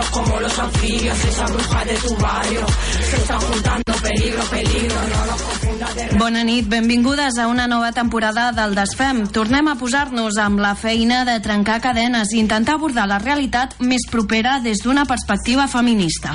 escurrimos como los anfibios, esa bruja de tu barrio. Se están juntando peligro, peligro, no nos confundas de. Bona nit, benvingudes a una nova temporada del Desfem. Tornem a posar-nos amb la feina de trencar cadenes i intentar abordar la realitat més propera des d'una perspectiva feminista.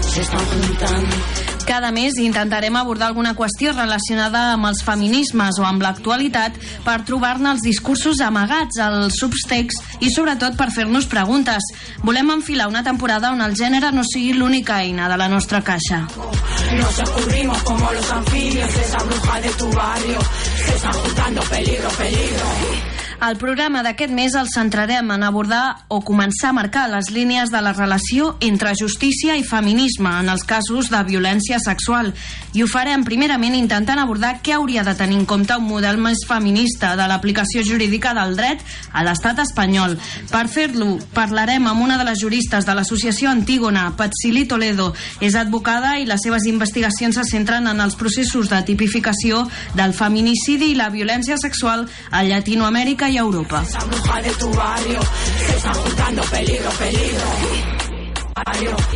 Se están juntando. Cada mes intentarem abordar alguna qüestió relacionada amb els feminismes o amb l'actualitat per trobar-ne els discursos amagats, els subtext i sobretot per fer-nos preguntes. Volem enfilar una temporada on el gènere no sigui l'única eina de la nostra caixa. Nos escurrimos como los anfibios, esa bruja de tu barrio. Se están juntando peligro, peligro. Al programa d'aquest mes el centrarem en abordar o començar a marcar les línies de la relació entre justícia i feminisme en els casos de violència sexual. I ho farem primerament intentant abordar què hauria de tenir en compte un model més feminista de l'aplicació jurídica del dret a l'estat espanyol. Per fer-lo, parlarem amb una de les juristes de l'associació Antígona, Patsili Toledo. És advocada i les seves investigacions se centren en els processos de tipificació del feminicidi i la violència sexual a Llatinoamèrica i a Europa.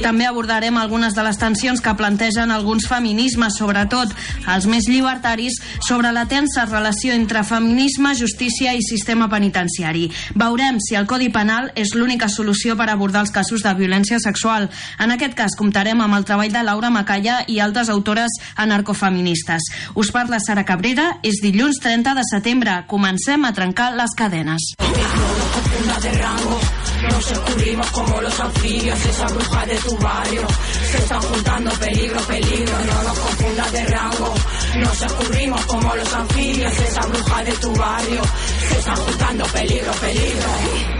També abordarem algunes de les tensions que plantegen alguns feminismes, sobretot els més llibertaris, sobre la tensa relació entre feminisme, justícia i sistema penitenciari. Veurem si el Codi Penal és l'única solució per abordar els casos de violència sexual. En aquest cas comptarem amb el treball de Laura Macalla i altres autores anarcofeministes. Us parla Sara Cabrera, és dilluns 30 de setembre. Comencem a trencar les cadenes. Nos escurrimos como los anfibios, esa bruja de tu barrio. Se están juntando peligro, peligro, no nos confundas de rango. Nos escurrimos como los anfibios, esa bruja de tu barrio. Se están juntando peligro, peligro.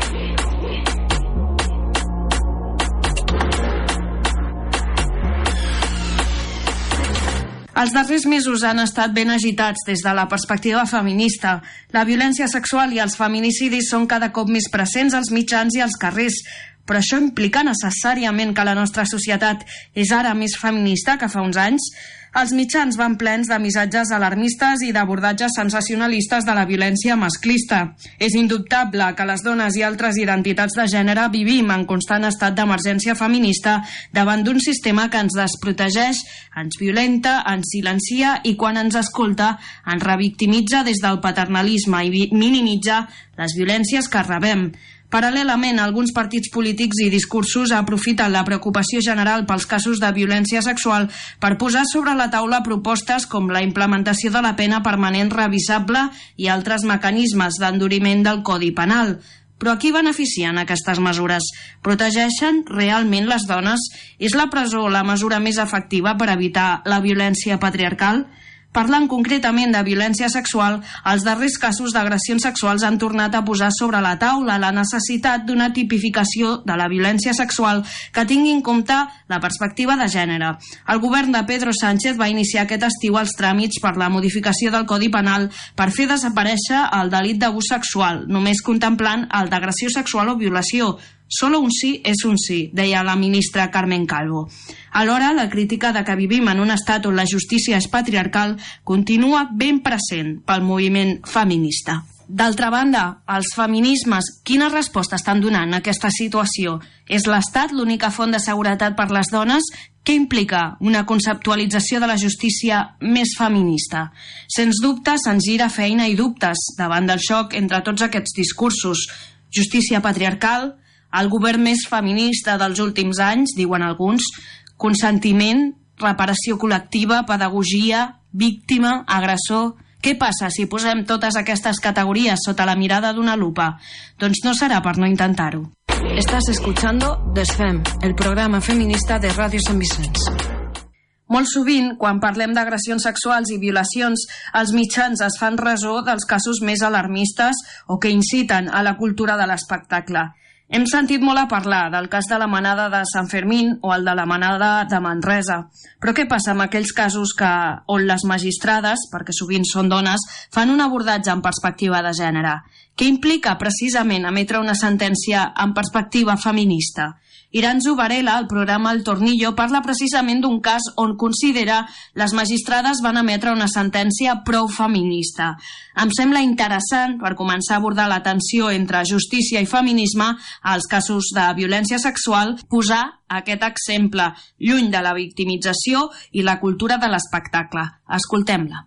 Els darrers mesos han estat ben agitats des de la perspectiva feminista. La violència sexual i els feminicidis són cada cop més presents als mitjans i als carrers, però això implica necessàriament que la nostra societat és ara més feminista que fa uns anys? Els mitjans van plens de missatges alarmistes i d'abordatges sensacionalistes de la violència masclista. És indubtable que les dones i altres identitats de gènere vivim en constant estat d'emergència feminista davant d'un sistema que ens desprotegeix, ens violenta, ens silencia i quan ens escolta ens revictimitza des del paternalisme i minimitza les violències que rebem. Paral·lelament, alguns partits polítics i discursos aprofiten la preocupació general pels casos de violència sexual per posar sobre la taula propostes com la implementació de la pena permanent revisable i altres mecanismes d'enduriment del Codi Penal. Però a qui beneficien aquestes mesures? Protegeixen realment les dones? És la presó la mesura més efectiva per evitar la violència patriarcal? Parlant concretament de violència sexual, els darrers casos d'agressions sexuals han tornat a posar sobre la taula la necessitat d'una tipificació de la violència sexual que tingui en compte la perspectiva de gènere. El govern de Pedro Sánchez va iniciar aquest estiu els tràmits per la modificació del Codi Penal per fer desaparèixer el delit d'abús sexual, només contemplant el d'agressió sexual o violació, Solo un sí és un sí, deia la ministra Carmen Calvo. Alhora, la crítica de que vivim en un estat on la justícia és patriarcal continua ben present pel moviment feminista. D'altra banda, els feminismes, quina resposta estan donant a aquesta situació? És l'Estat l'única font de seguretat per les dones? Què implica una conceptualització de la justícia més feminista? Sens dubte, se'ns gira feina i dubtes davant del xoc entre tots aquests discursos. Justícia patriarcal, el govern més feminista dels últims anys, diuen alguns, consentiment, reparació col·lectiva, pedagogia, víctima, agressor... Què passa si posem totes aquestes categories sota la mirada d'una lupa? Doncs no serà per no intentar-ho. Estás escuchando Desfem, el programa feminista de Ràdio Sant Vicenç. Molt sovint, quan parlem d'agressions sexuals i violacions, els mitjans es fan resó dels casos més alarmistes o que inciten a la cultura de l'espectacle. Hem sentit molt a parlar del cas de la manada de Sant Fermín o el de la manada de Manresa. Però què passa amb aquells casos que, on les magistrades, perquè sovint són dones, fan un abordatge en perspectiva de gènere? Què implica precisament emetre una sentència en perspectiva feminista? Iranzu Varela, al programa El Tornillo, parla precisament d'un cas on considera les magistrades van emetre una sentència prou feminista. Em sembla interessant, per començar a abordar la tensió entre justícia i feminisme als casos de violència sexual, posar aquest exemple, lluny de la victimització i la cultura de l'espectacle. Escoltem-la.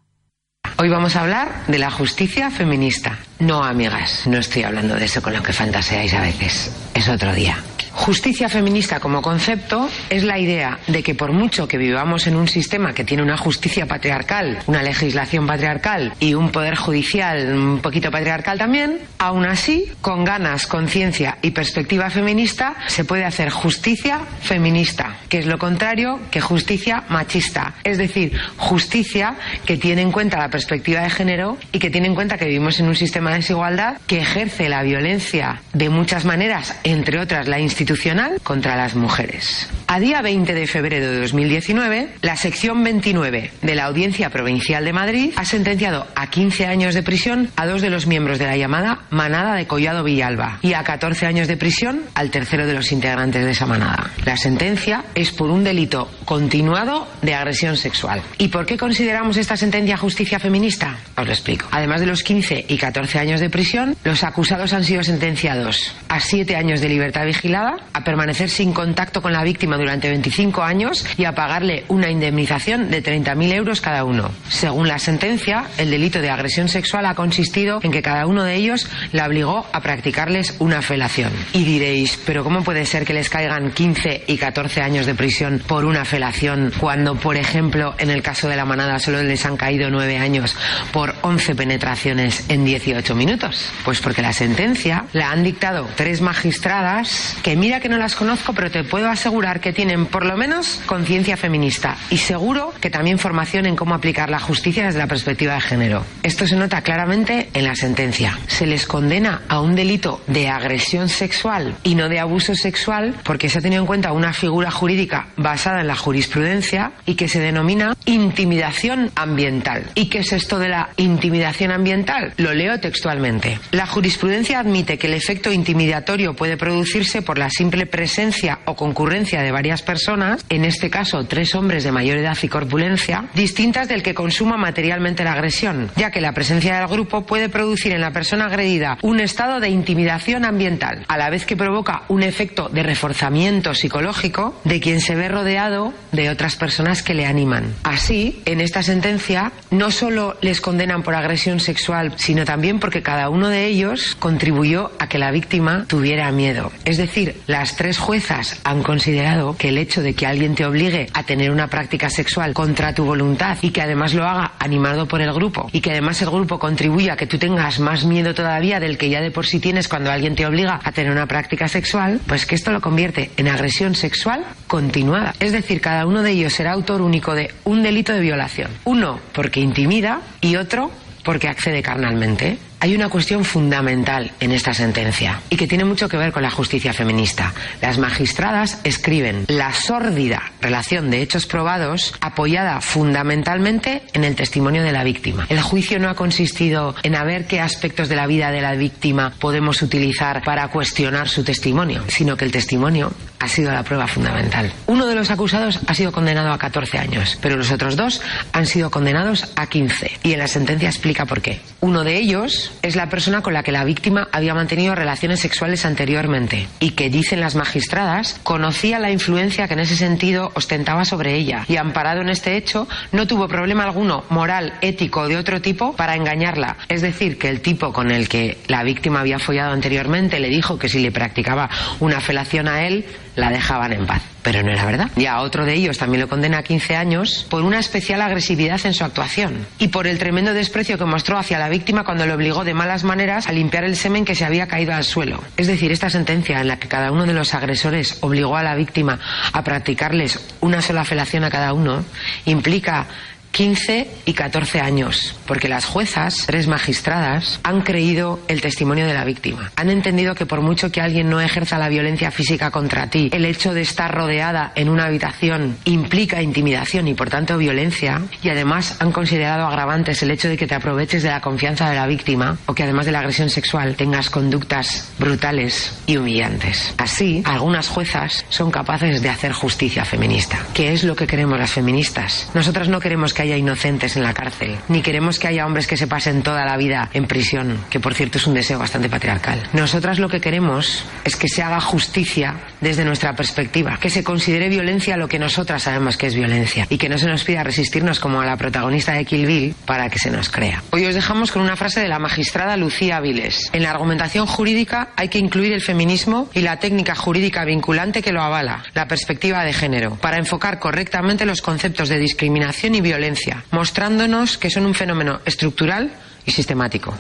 Hoy vamos a hablar de la justicia feminista. No, amigas, no estoy hablando de eso con lo que fantaseáis a veces. Es otro día. Justicia feminista como concepto es la idea de que por mucho que vivamos en un sistema que tiene una justicia patriarcal, una legislación patriarcal y un poder judicial un poquito patriarcal también, aún así, con ganas, conciencia y perspectiva feminista, se puede hacer justicia feminista, que es lo contrario que justicia machista. Es decir, justicia que tiene en cuenta la perspectiva de género y que tiene en cuenta que vivimos en un sistema de desigualdad que ejerce la violencia de muchas maneras, entre otras la institución institucional contra las mujeres. A día 20 de febrero de 2019, la sección 29 de la Audiencia Provincial de Madrid ha sentenciado a 15 años de prisión a dos de los miembros de la llamada Manada de Collado Villalba y a 14 años de prisión al tercero de los integrantes de esa manada. La sentencia es por un delito continuado de agresión sexual. ¿Y por qué consideramos esta sentencia justicia feminista? Os lo explico. Además de los 15 y 14 años de prisión, los acusados han sido sentenciados a 7 años de libertad vigilada a permanecer sin contacto con la víctima durante 25 años y a pagarle una indemnización de 30.000 euros cada uno. Según la sentencia, el delito de agresión sexual ha consistido en que cada uno de ellos la obligó a practicarles una felación. Y diréis, ¿pero cómo puede ser que les caigan 15 y 14 años de prisión por una felación cuando, por ejemplo, en el caso de la manada solo les han caído 9 años por 11 penetraciones en 18 minutos? Pues porque la sentencia la han dictado tres magistradas que Mira que no las conozco, pero te puedo asegurar que tienen por lo menos conciencia feminista y seguro que también formación en cómo aplicar la justicia desde la perspectiva de género. Esto se nota claramente en la sentencia. Se les condena a un delito de agresión sexual y no de abuso sexual porque se ha tenido en cuenta una figura jurídica basada en la jurisprudencia y que se denomina intimidación ambiental. ¿Y qué es esto de la intimidación ambiental? Lo leo textualmente. La jurisprudencia admite que el efecto intimidatorio puede producirse por la simple presencia o concurrencia de varias personas, en este caso tres hombres de mayor edad y corpulencia, distintas del que consuma materialmente la agresión, ya que la presencia del grupo puede producir en la persona agredida un estado de intimidación ambiental, a la vez que provoca un efecto de reforzamiento psicológico de quien se ve rodeado de otras personas que le animan. Así, en esta sentencia, no solo les condenan por agresión sexual, sino también porque cada uno de ellos contribuyó a que la víctima tuviera miedo. Es decir, las tres juezas han considerado que el hecho de que alguien te obligue a tener una práctica sexual contra tu voluntad y que además lo haga animado por el grupo y que además el grupo contribuya a que tú tengas más miedo todavía del que ya de por sí tienes cuando alguien te obliga a tener una práctica sexual, pues que esto lo convierte en agresión sexual continuada. Es decir, cada uno de ellos será autor único de un delito de violación. Uno porque intimida y otro porque accede carnalmente hay una cuestión fundamental en esta sentencia y que tiene mucho que ver con la justicia feminista. Las magistradas escriben la sórdida relación de hechos probados apoyada fundamentalmente en el testimonio de la víctima. El juicio no ha consistido en a ver qué aspectos de la vida de la víctima podemos utilizar para cuestionar su testimonio, sino que el testimonio ha sido la prueba fundamental. Uno de los acusados ha sido condenado a 14 años, pero los otros dos han sido condenados a 15. Y en la sentencia explica por qué. Uno de ellos es la persona con la que la víctima había mantenido relaciones sexuales anteriormente y que, dicen las magistradas, conocía la influencia que en ese sentido ostentaba sobre ella y, amparado en este hecho, no tuvo problema alguno, moral, ético o de otro tipo, para engañarla. Es decir, que el tipo con el que la víctima había follado anteriormente le dijo que si le practicaba una felación a él, la dejaban en paz. Pero no era verdad. Y a otro de ellos también lo condena a 15 años por una especial agresividad en su actuación y por el tremendo desprecio que mostró hacia la víctima cuando le obligó de malas maneras a limpiar el semen que se había caído al suelo. Es decir, esta sentencia en la que cada uno de los agresores obligó a la víctima a practicarles una sola felación a cada uno implica 15 y 14 años, porque las juezas, tres magistradas, han creído el testimonio de la víctima. Han entendido que por mucho que alguien no ejerza la violencia física contra ti, el hecho de estar rodeada en una habitación implica intimidación y por tanto violencia, y además han considerado agravantes el hecho de que te aproveches de la confianza de la víctima o que además de la agresión sexual tengas conductas brutales y humillantes. Así, algunas juezas son capaces de hacer justicia feminista, que es lo que queremos las feministas. Nosotras no queremos que haya inocentes en la cárcel, ni queremos que haya hombres que se pasen toda la vida en prisión, que por cierto es un deseo bastante patriarcal. Nosotras lo que queremos es que se haga justicia desde nuestra perspectiva, que se considere violencia lo que nosotras sabemos que es violencia y que no se nos pida resistirnos como a la protagonista de Kill Bill para que se nos crea. Hoy os dejamos con una frase de la magistrada Lucía Viles. En la argumentación jurídica hay que incluir el feminismo y la técnica jurídica vinculante que lo avala, la perspectiva de género, para enfocar correctamente los conceptos de discriminación y violencia, mostrándonos que son un fenómeno estructural y sistemático.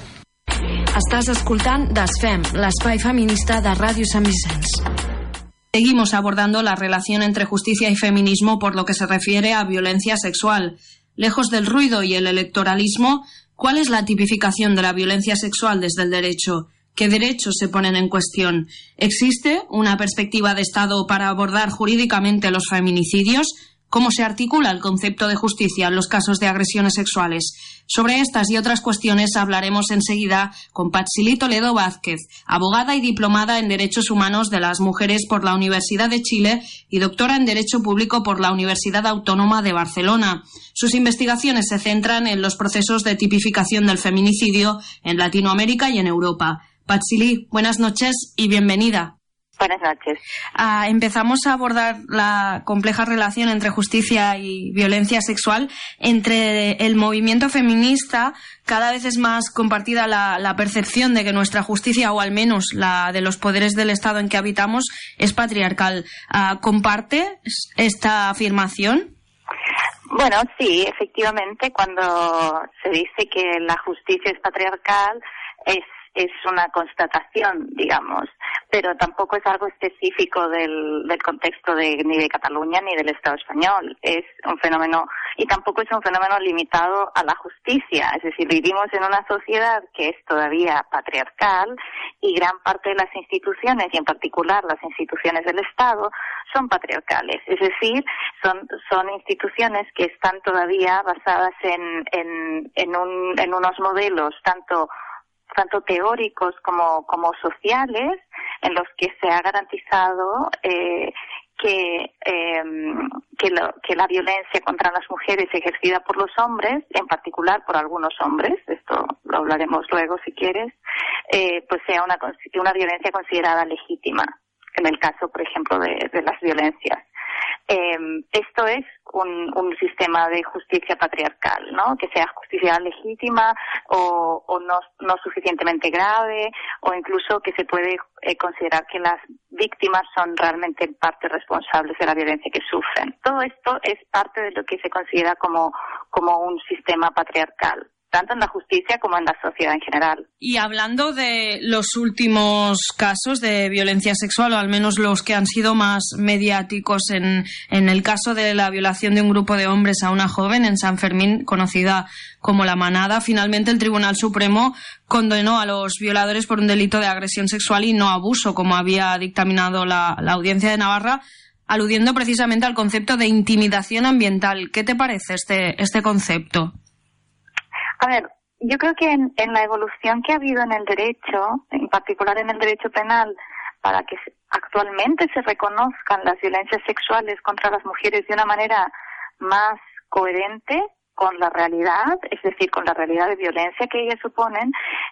Estás escoltant Desfem, l'espai feminista de Ràdio Sant. Seguimos abordando la relación entre justicia y feminismo por lo que se refiere a violencia sexual. Lejos del ruido y el electoralismo, ¿cuál es la tipificación de la violencia sexual desde el derecho? ¿Qué derechos se ponen en cuestión? ¿Existe una perspectiva de Estado para abordar jurídicamente los feminicidios? Cómo se articula el concepto de justicia en los casos de agresiones sexuales. Sobre estas y otras cuestiones hablaremos enseguida con Patsili Toledo Vázquez, abogada y diplomada en Derechos Humanos de las Mujeres por la Universidad de Chile y doctora en Derecho Público por la Universidad Autónoma de Barcelona. Sus investigaciones se centran en los procesos de tipificación del feminicidio en Latinoamérica y en Europa. Patsili, buenas noches y bienvenida. Buenas noches. Ah, empezamos a abordar la compleja relación entre justicia y violencia sexual. Entre el movimiento feminista, cada vez es más compartida la, percepción de que nuestra justicia, o al menos la de los poderes del Estado en que habitamos, es patriarcal. Ah, ¿Comparte esta afirmación? Bueno, sí, efectivamente, cuando se dice que la justicia es patriarcal, es es una constatación, digamos, pero tampoco es algo específico del, del contexto de, ni de Cataluña ni del Estado español. Es un fenómeno, y tampoco es un fenómeno limitado a la justicia. Es decir, vivimos en una sociedad que es todavía patriarcal y gran parte de las instituciones, y en particular las instituciones del Estado, son patriarcales. Es decir, son, son instituciones que están todavía basadas en, en, en, un, en unos modelos tanto tanto teóricos como, como sociales, en los que se ha garantizado eh, que, eh, que, que, la violencia contra las mujeres ejercida por los hombres, en particular por algunos hombres, esto lo hablaremos luego si quieres, eh, pues sea una, una violencia considerada legítima, en el caso, por ejemplo, de, de las violencias. Eh, esto es un, un, sistema de justicia patriarcal, ¿no? Que sea justicia legítima o, no, no, suficientemente grave o incluso que se puede eh, considerar que las víctimas son realmente parte responsables de la violencia que sufren. Todo esto es parte de lo que se considera como, como un sistema patriarcal tanto en la justicia como en la sociedad en general. Y hablando de los últimos casos de violencia sexual, o al menos los que han sido más mediáticos, en, el caso de la violación de un grupo de hombres a una joven en San Fermín, conocida como La Manada, finalmente el Tribunal Supremo condenó a los violadores por un delito de agresión sexual y no abuso, como había dictaminado la, la Audiencia de Navarra aludiendo precisamente al concepto de intimidación ambiental. ¿Qué te parece este, este concepto? A ver, yo creo que en, la evolución que ha habido en el derecho, en particular en el derecho penal, para que actualmente se reconozcan las violencias sexuales contra las mujeres de una manera más coherente con la realidad, es decir, con la realidad de violencia que ellas suponen,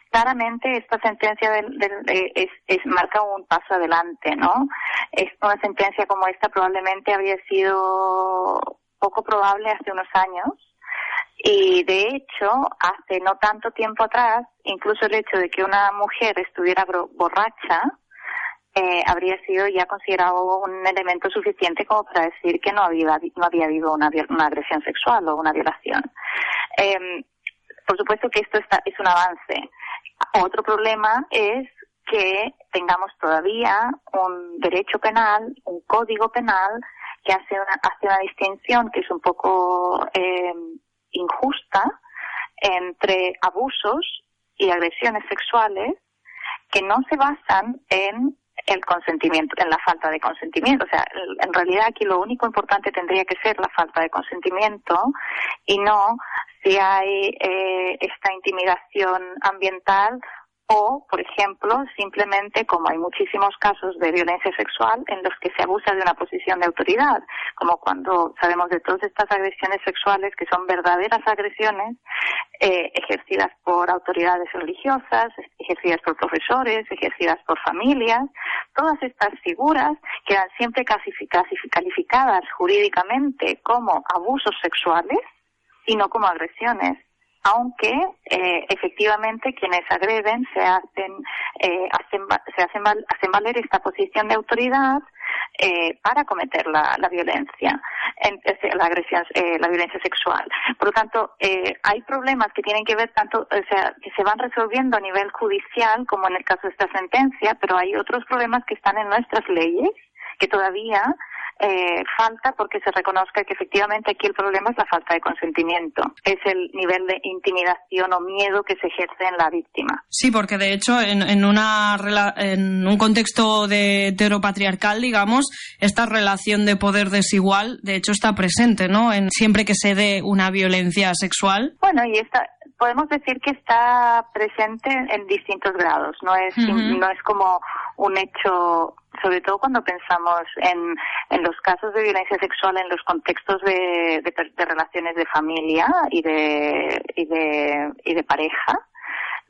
claramente esta sentencia del, es, es, marca un paso adelante, ¿no? Es una sentencia como esta probablemente había sido poco probable hace unos años, y de hecho, hace no tanto tiempo atrás, incluso el hecho de que una mujer estuviera borracha eh, habría sido ya considerado un elemento suficiente como para decir que no había, no había habido una, una agresión sexual o una violación. Eh, por supuesto que esto está, es un avance. Otro problema es que tengamos todavía un derecho penal, un código penal que hace una, hace una distinción que es un poco eh, injusta entre abusos y agresiones sexuales que no se basan en el consentimiento, en la falta de consentimiento. O sea, en realidad aquí lo único importante tendría que ser la falta de consentimiento y no si hay eh, esta intimidación ambiental o, por ejemplo, simplemente como hay muchísimos casos de violencia sexual en los que se abusa de una posición de autoridad, como cuando sabemos de todas estas agresiones sexuales que son verdaderas agresiones eh, ejercidas por autoridades religiosas, ejercidas por profesores, ejercidas por familias, todas estas figuras quedan siempre calificadas jurídicamente como abusos sexuales y no como agresiones aunque eh, efectivamente quienes agreden se hacen, eh, hacen, se hacen, hacen valer esta posición de autoridad eh, para cometer la, la violencia, la agresión, eh, la violencia sexual. Por lo tanto, eh, hay problemas que tienen que ver tanto, o sea, que se van resolviendo a nivel judicial, como en el caso de esta sentencia, pero hay otros problemas que están en nuestras leyes que todavía eh, falta porque se reconozca que efectivamente aquí el problema es la falta de consentimiento, es el nivel de intimidación o miedo que se ejerce en la víctima. Sí, porque de hecho en, en, una, en un contexto de heteropatriarcal, digamos, esta relación de poder desigual, de hecho está presente, ¿no? En, siempre que se dé una violencia sexual. Bueno, y esta, podemos decir que está presente en distintos grados, no es, uh -huh. no es como un hecho sobre todo cuando pensamos en, en los casos de violencia sexual en los contextos de, de, de relaciones de familia y de, y de, y de pareja,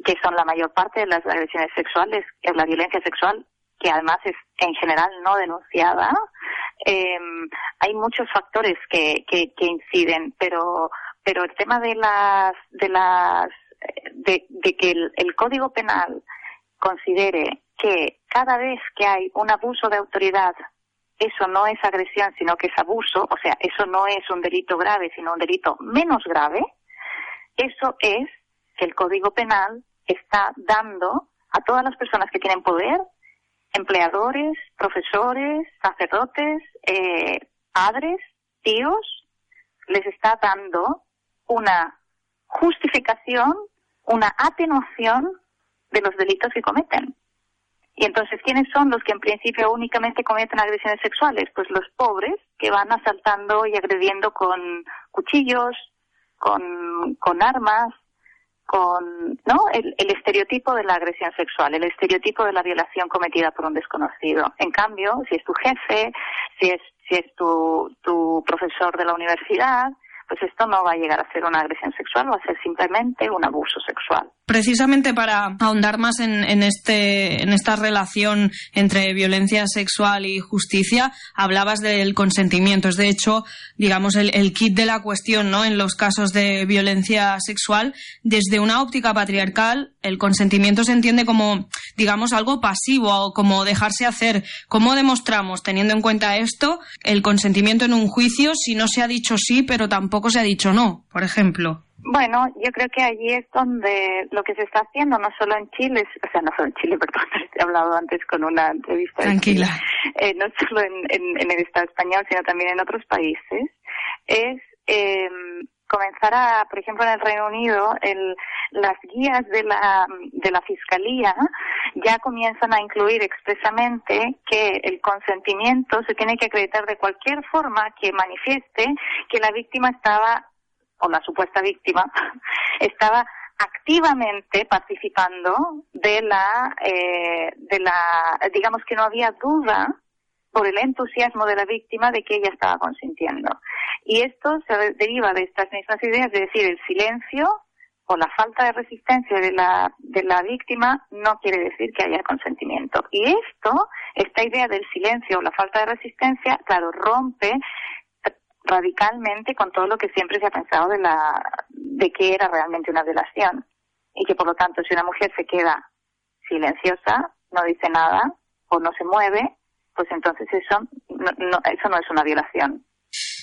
que son la mayor parte de las agresiones sexuales, es la violencia sexual, que además es en general no denunciada. Eh, hay muchos factores que, que, inciden, pero, pero el tema de las, de las, de, de que el, el Código Penal considere que cada vez que hay un abuso de autoridad, eso no es agresión, sino que es abuso, o sea, eso no es un delito grave, sino un delito menos grave, eso es que el Código Penal está dando a todas las personas que tienen poder, empleadores, profesores, sacerdotes, eh, padres, tíos, les está dando una justificación, una atenuación de los delitos que cometen. Y entonces, ¿quiénes son los que en principio únicamente cometen agresiones sexuales? Pues los pobres que van asaltando y agrediendo con cuchillos, con, con armas, con ¿no? El, el, estereotipo de la agresión sexual, el estereotipo de la violación cometida por un desconocido. En cambio, si es tu jefe, si es, si es tu, tu profesor de la universidad, pues esto no va a llegar a ser una agresión sexual, va a ser simplemente un abuso sexual. Precisamente para ahondar más en, en, este, en esta relación entre violencia sexual y justicia, hablabas del consentimiento. Es de hecho, digamos, el, el kit de la cuestión, ¿no? En los casos de violencia sexual, desde una óptica patriarcal, el consentimiento se entiende como, digamos, algo pasivo o como dejarse hacer. ¿Cómo demostramos, teniendo en cuenta esto, el consentimiento en un juicio si no se ha dicho sí, pero tampoco se ha dicho no, por ejemplo? Bueno, yo creo que allí es donde lo que se está haciendo, no solo en Chile, o sea, no solo en Chile, perdón, he hablado antes con una entrevista. Tranquila. Eh, no solo en, en, en, el Estado español, sino también en otros países, es eh, comenzar a, por ejemplo, en el Reino Unido, el, las guías de la, de la Fiscalía ya comienzan a incluir expresamente que el consentimiento se tiene que acreditar de cualquier forma que manifieste que la víctima estaba o la supuesta víctima estaba activamente participando de la eh, de la digamos que no había duda por el entusiasmo de la víctima de que ella estaba consintiendo. Y esto se deriva de estas mismas ideas de decir el silencio o la falta de resistencia de la de la víctima no quiere decir que haya consentimiento. Y esto esta idea del silencio o la falta de resistencia claro rompe radicalmente con todo lo que siempre se ha pensado de la de que era realmente una violación y que por lo tanto si una mujer se queda silenciosa no dice nada o no se mueve pues entonces eso no, no, eso no es una violación.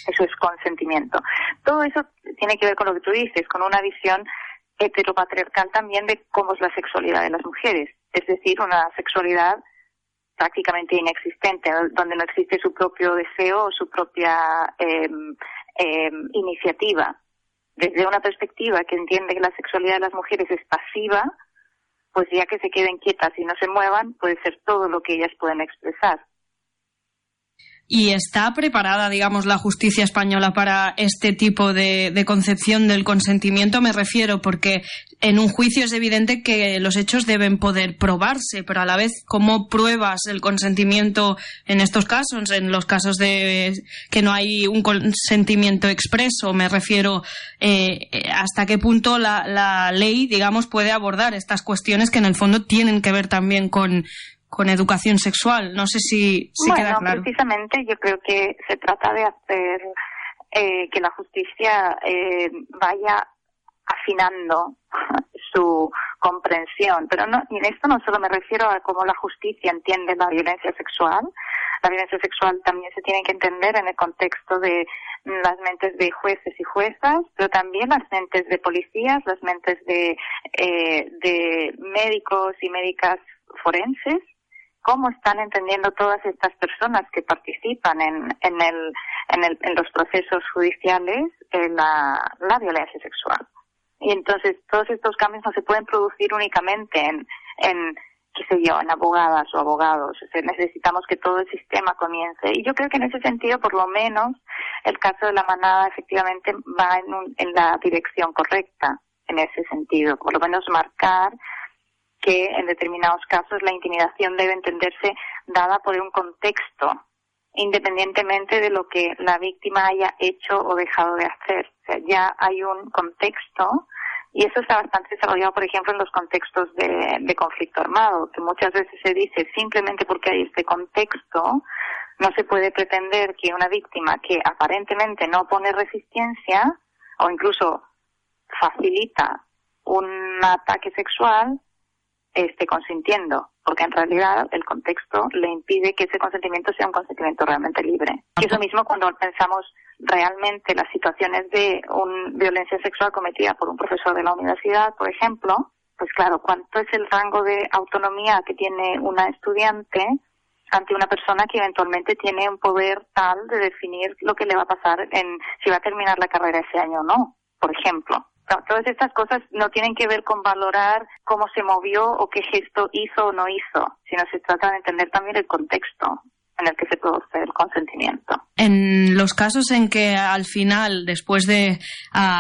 Eso es consentimiento. Todo eso tiene que ver con lo que tú dices con una visión heteropatriarcal también de cómo es la sexualidad de las mujeres. Es decir una sexualidad prácticamente inexistente, donde no existe su propio deseo o su propia eh, iniciativa. desde una perspectiva que entiende que la sexualidad de las mujeres es pasiva, pues ya que se queden quietas y no se muevan, puede ser todo lo que ellas pueden expresar. ¿Y está preparada, digamos, la justicia española para este tipo de, concepción del consentimiento? Me refiero porque en un juicio es evidente que los hechos deben poder probarse, pero a la vez, ¿cómo pruebas el consentimiento en estos casos? En los casos de que no hay un consentimiento expreso, me refiero eh, hasta qué punto la, la ley, digamos, puede abordar estas cuestiones que en el fondo tienen que ver también con, con educación sexual. No sé si, si bueno, queda claro. precisamente yo creo que se trata de hacer eh, que la justicia eh, vaya afinando su comprensión. Pero no, y en esto no solo me refiero a cómo la justicia entiende la violencia sexual. La violencia sexual también se tiene que entender en el contexto de las mentes de jueces y juezas, pero también las mentes de policías, las mentes de, eh, de médicos y médicas forenses, cómo están entendiendo todas estas personas que participan en, en, el, en, el, en los procesos judiciales en la, violencia sexual. Y entonces todos estos cambios no se pueden producir únicamente en, qué sé yo, en abogadas o abogados. necesitamos que todo el sistema comience. Y yo creo que en ese sentido, por lo menos, el caso de la manada efectivamente va en, un, en la dirección correcta, en ese sentido. Por lo menos marcar que en determinados casos la intimidación debe entenderse dada por un contexto, independientemente de lo que la víctima haya hecho o dejado de hacer. O sea, ya hay un contexto y eso está bastante desarrollado, por ejemplo, en los contextos de, de conflicto armado, que muchas veces se dice simplemente porque hay este contexto, no se puede pretender que una víctima que aparentemente no pone resistencia o incluso facilita un ataque sexual esté consintiendo, porque en realidad el contexto le impide que ese consentimiento sea un consentimiento realmente libre. Y eso mismo cuando pensamos realmente las situaciones de una violencia sexual cometida por un profesor de la universidad, por ejemplo, pues claro, ¿cuánto es el rango de autonomía que tiene una estudiante ante una persona que eventualmente tiene un poder tal de definir lo que le va a pasar en si va a terminar la carrera ese año o no, por ejemplo? Todas estas cosas no tienen que ver con valorar cómo se movió o qué gesto hizo o no hizo, sino se trata de entender también el contexto en el que se produce el consentimiento. En los casos en que al final, después de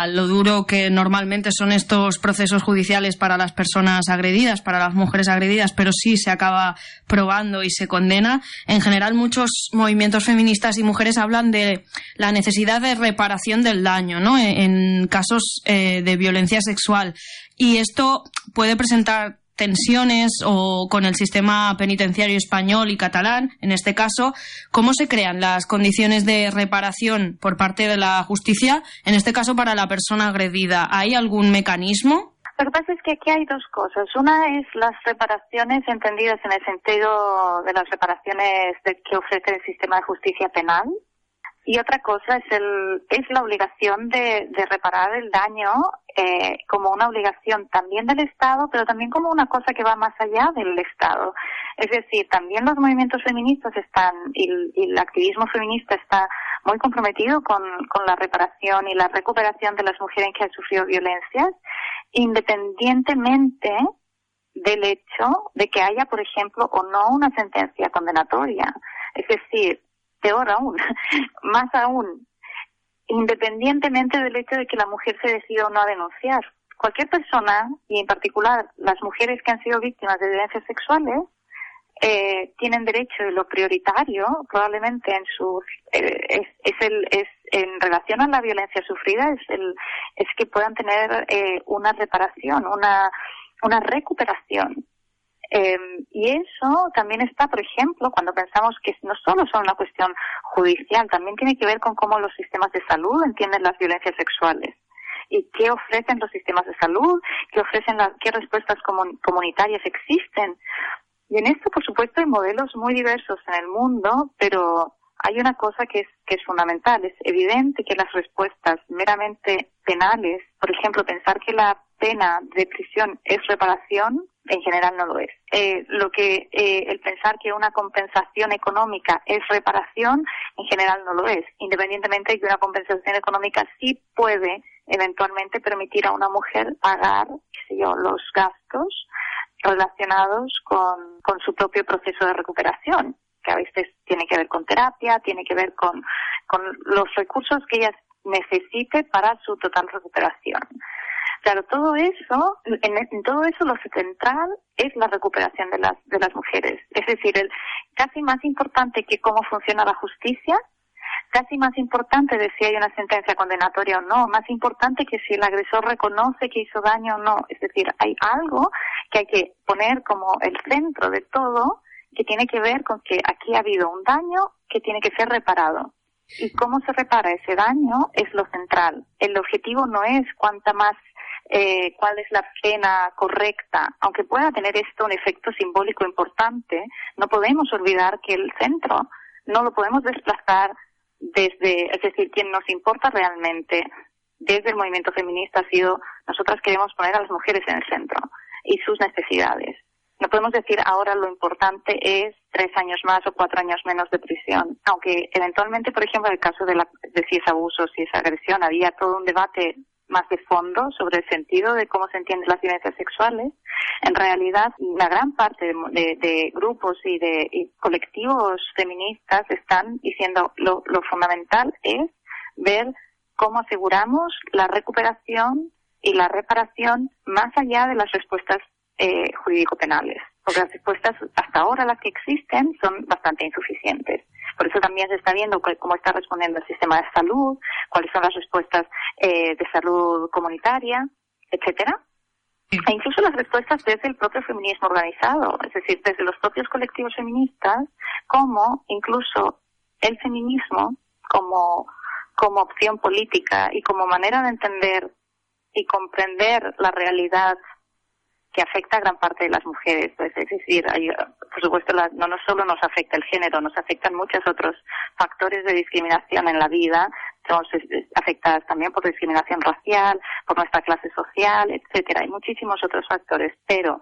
lo duro que normalmente son estos procesos judiciales para las personas agredidas, para las mujeres agredidas, pero sí se acaba probando y se condena, en general muchos movimientos feministas y mujeres hablan de la necesidad de reparación del daño, ¿no? En, casos eh, de violencia sexual. Y esto puede presentar tensiones o con el sistema penitenciario español y catalán, en este caso, ¿cómo se crean las condiciones de reparación por parte de la justicia, en este caso para la persona agredida? ¿Hay algún mecanismo? Lo que pasa es que aquí hay dos cosas. Una es las reparaciones entendidas en el sentido de las reparaciones que ofrece el sistema de justicia penal, y otra cosa es, el, es la obligación de, reparar el daño eh, como una obligación también del Estado, pero también como una cosa que va más allá del Estado. Es decir, también los movimientos feministas están y, el activismo feminista está muy comprometido con, con la reparación y la recuperación de las mujeres que han sufrido violencias, independientemente del hecho de que haya, por ejemplo, o no una sentencia condenatoria. Es decir, peor aún, más aún, independientemente del hecho de que la mujer se decida o no a denunciar. Cualquier persona, y en particular las mujeres que han sido víctimas de violencias sexuales, eh, tienen derecho y lo prioritario probablemente en su eh, es, es, el es en relación a la violencia sufrida es el es que puedan tener eh, una reparación una una recuperación eh, y eso también está, por ejemplo, cuando pensamos que no solo son una cuestión judicial, también tiene que ver con cómo los sistemas de salud entienden las violencias sexuales y qué ofrecen los sistemas de salud, qué ofrecen las, qué respuestas comunitarias existen. Y en esto, por supuesto, hay modelos muy diversos en el mundo, pero hay una cosa que es, que es fundamental. Es evidente que las respuestas meramente penales, por ejemplo, pensar que la pena de prisión es reparación, en general no lo es. Eh, lo que eh, el pensar que una compensación económica es reparación, en general no lo es. Independientemente de que una compensación económica sí puede eventualmente permitir a una mujer pagar, qué sé yo, los gastos relacionados con, con su propio proceso de recuperación, que a veces tiene que ver con terapia, tiene que ver con, con los recursos que ella necesite para su total recuperación. Claro, todo eso, en, todo eso lo central es la recuperación de las, de las mujeres. Es decir, el, casi más importante que cómo funciona la justicia, casi más importante de si hay una sentencia condenatoria o no, más importante que si el agresor reconoce que hizo daño o no. Es decir, hay algo que hay que poner como el centro de todo que tiene que ver con que aquí ha habido un daño que tiene que ser reparado. Y cómo se repara ese daño es lo central. El objetivo no es cuánta más eh, cuál es la pena correcta, aunque pueda tener esto un efecto simbólico importante, no podemos olvidar que el centro no lo podemos desplazar desde, es decir, quien nos importa realmente desde el movimiento feminista ha sido nosotras queremos poner a las mujeres en el centro y sus necesidades. No podemos decir ahora lo importante es tres años más o cuatro años menos de prisión, aunque eventualmente, por ejemplo, en el caso de, la, de si es abuso, si es agresión, había todo un debate más de fondo sobre el sentido de cómo se entienden las violencias sexuales. En realidad, la gran parte de, grupos y de colectivos feministas están diciendo lo, lo fundamental es ver cómo aseguramos la recuperación y la reparación más allá de las respuestas eh, jurídico-penales, porque las respuestas hasta ahora las que existen son bastante insuficientes. Por eso también se está viendo cómo está respondiendo el sistema de salud, cuáles son las respuestas eh, de salud comunitaria, etcétera. E incluso las respuestas desde el propio feminismo organizado, es decir, desde los propios colectivos feministas, como incluso el feminismo como, como opción política y como manera de entender y comprender la realidad que afecta a gran parte de las mujeres. Pues, es decir, por supuesto, no, no solo nos afecta el género, nos afectan muchos otros factores de discriminación en la vida. Somos afectadas también por discriminación racial, por nuestra clase social, etcétera. Hay muchísimos otros factores, pero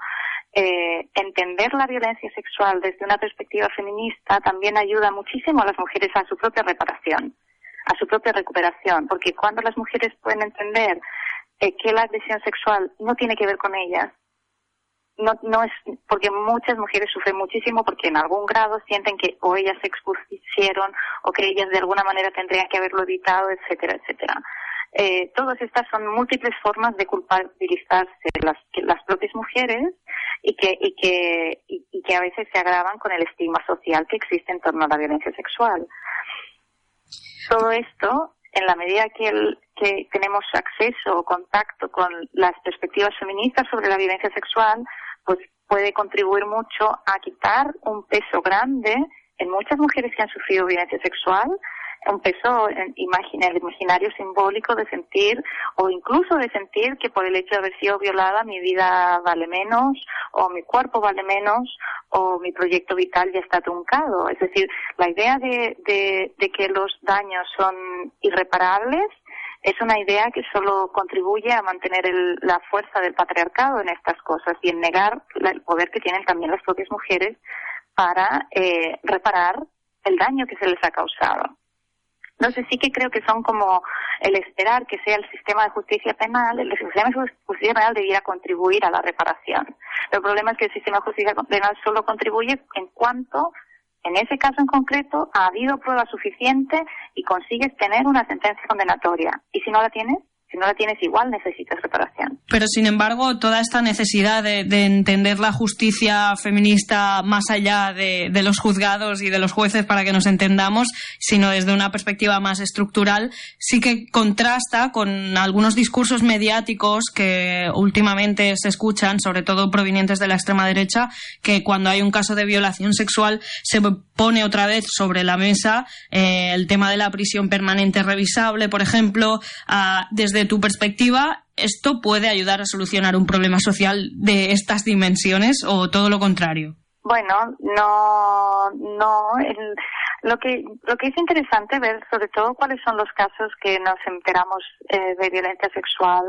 eh, entender la violencia sexual desde una perspectiva feminista también ayuda muchísimo a las mujeres a su propia reparación, a su propia recuperación, porque cuando las mujeres pueden entender eh, que la agresión sexual no tiene que ver con ellas, no, no es porque muchas mujeres sufren muchísimo porque en algún grado sienten que o ellas se expusieron o que ellas de alguna manera tendrían que haberlo evitado, etcétera, etcétera. Eh, todas estas son múltiples formas de culpabilizarse las, las propias mujeres y que, y, que, y, que a veces se agravan con el estigma social que existe en torno a la violencia sexual. Todo esto, en la medida que, el, que tenemos acceso o contacto con las perspectivas feministas sobre la violencia sexual, pues puede contribuir mucho a quitar un peso grande en muchas mujeres que han sufrido violencia sexual, un peso en el imaginario simbólico de sentir o incluso de sentir que por el hecho de haber sido violada mi vida vale menos o mi cuerpo vale menos o mi proyecto vital ya está truncado. Es decir, la idea de, de que los daños son irreparables es una idea que solo contribuye a mantener la fuerza del patriarcado en estas cosas y en negar el poder que tienen también las propias mujeres para eh, reparar el daño que se les ha causado. Entonces sí que creo que son como el esperar que sea el sistema de justicia penal, el sistema de justicia penal debiera contribuir a la reparación. Pero el problema es que el sistema de justicia penal solo contribuye en cuanto en ese caso en concreto ha habido prueba suficiente y consigues tener una sentencia condenatoria. Y si no la tienes, si no la tienes igual necesitas reparación. Pero sin embargo, toda esta necesidad de, entender la justicia feminista más allá de, los juzgados y de los jueces para que nos entendamos, sino desde una perspectiva más estructural, sí que contrasta con algunos discursos mediáticos que últimamente se escuchan, sobre todo provenientes de la extrema derecha, que cuando hay un caso de violación sexual se pone otra vez sobre la mesa eh, el tema de la prisión permanente revisable, por ejemplo, desde desde tu perspectiva, ¿esto puede ayudar a solucionar un problema social de estas dimensiones o todo lo contrario? Bueno, no, no. lo que lo que es interesante ver, sobre todo, cuáles son los casos que nos enteramos eh, de violencia sexual,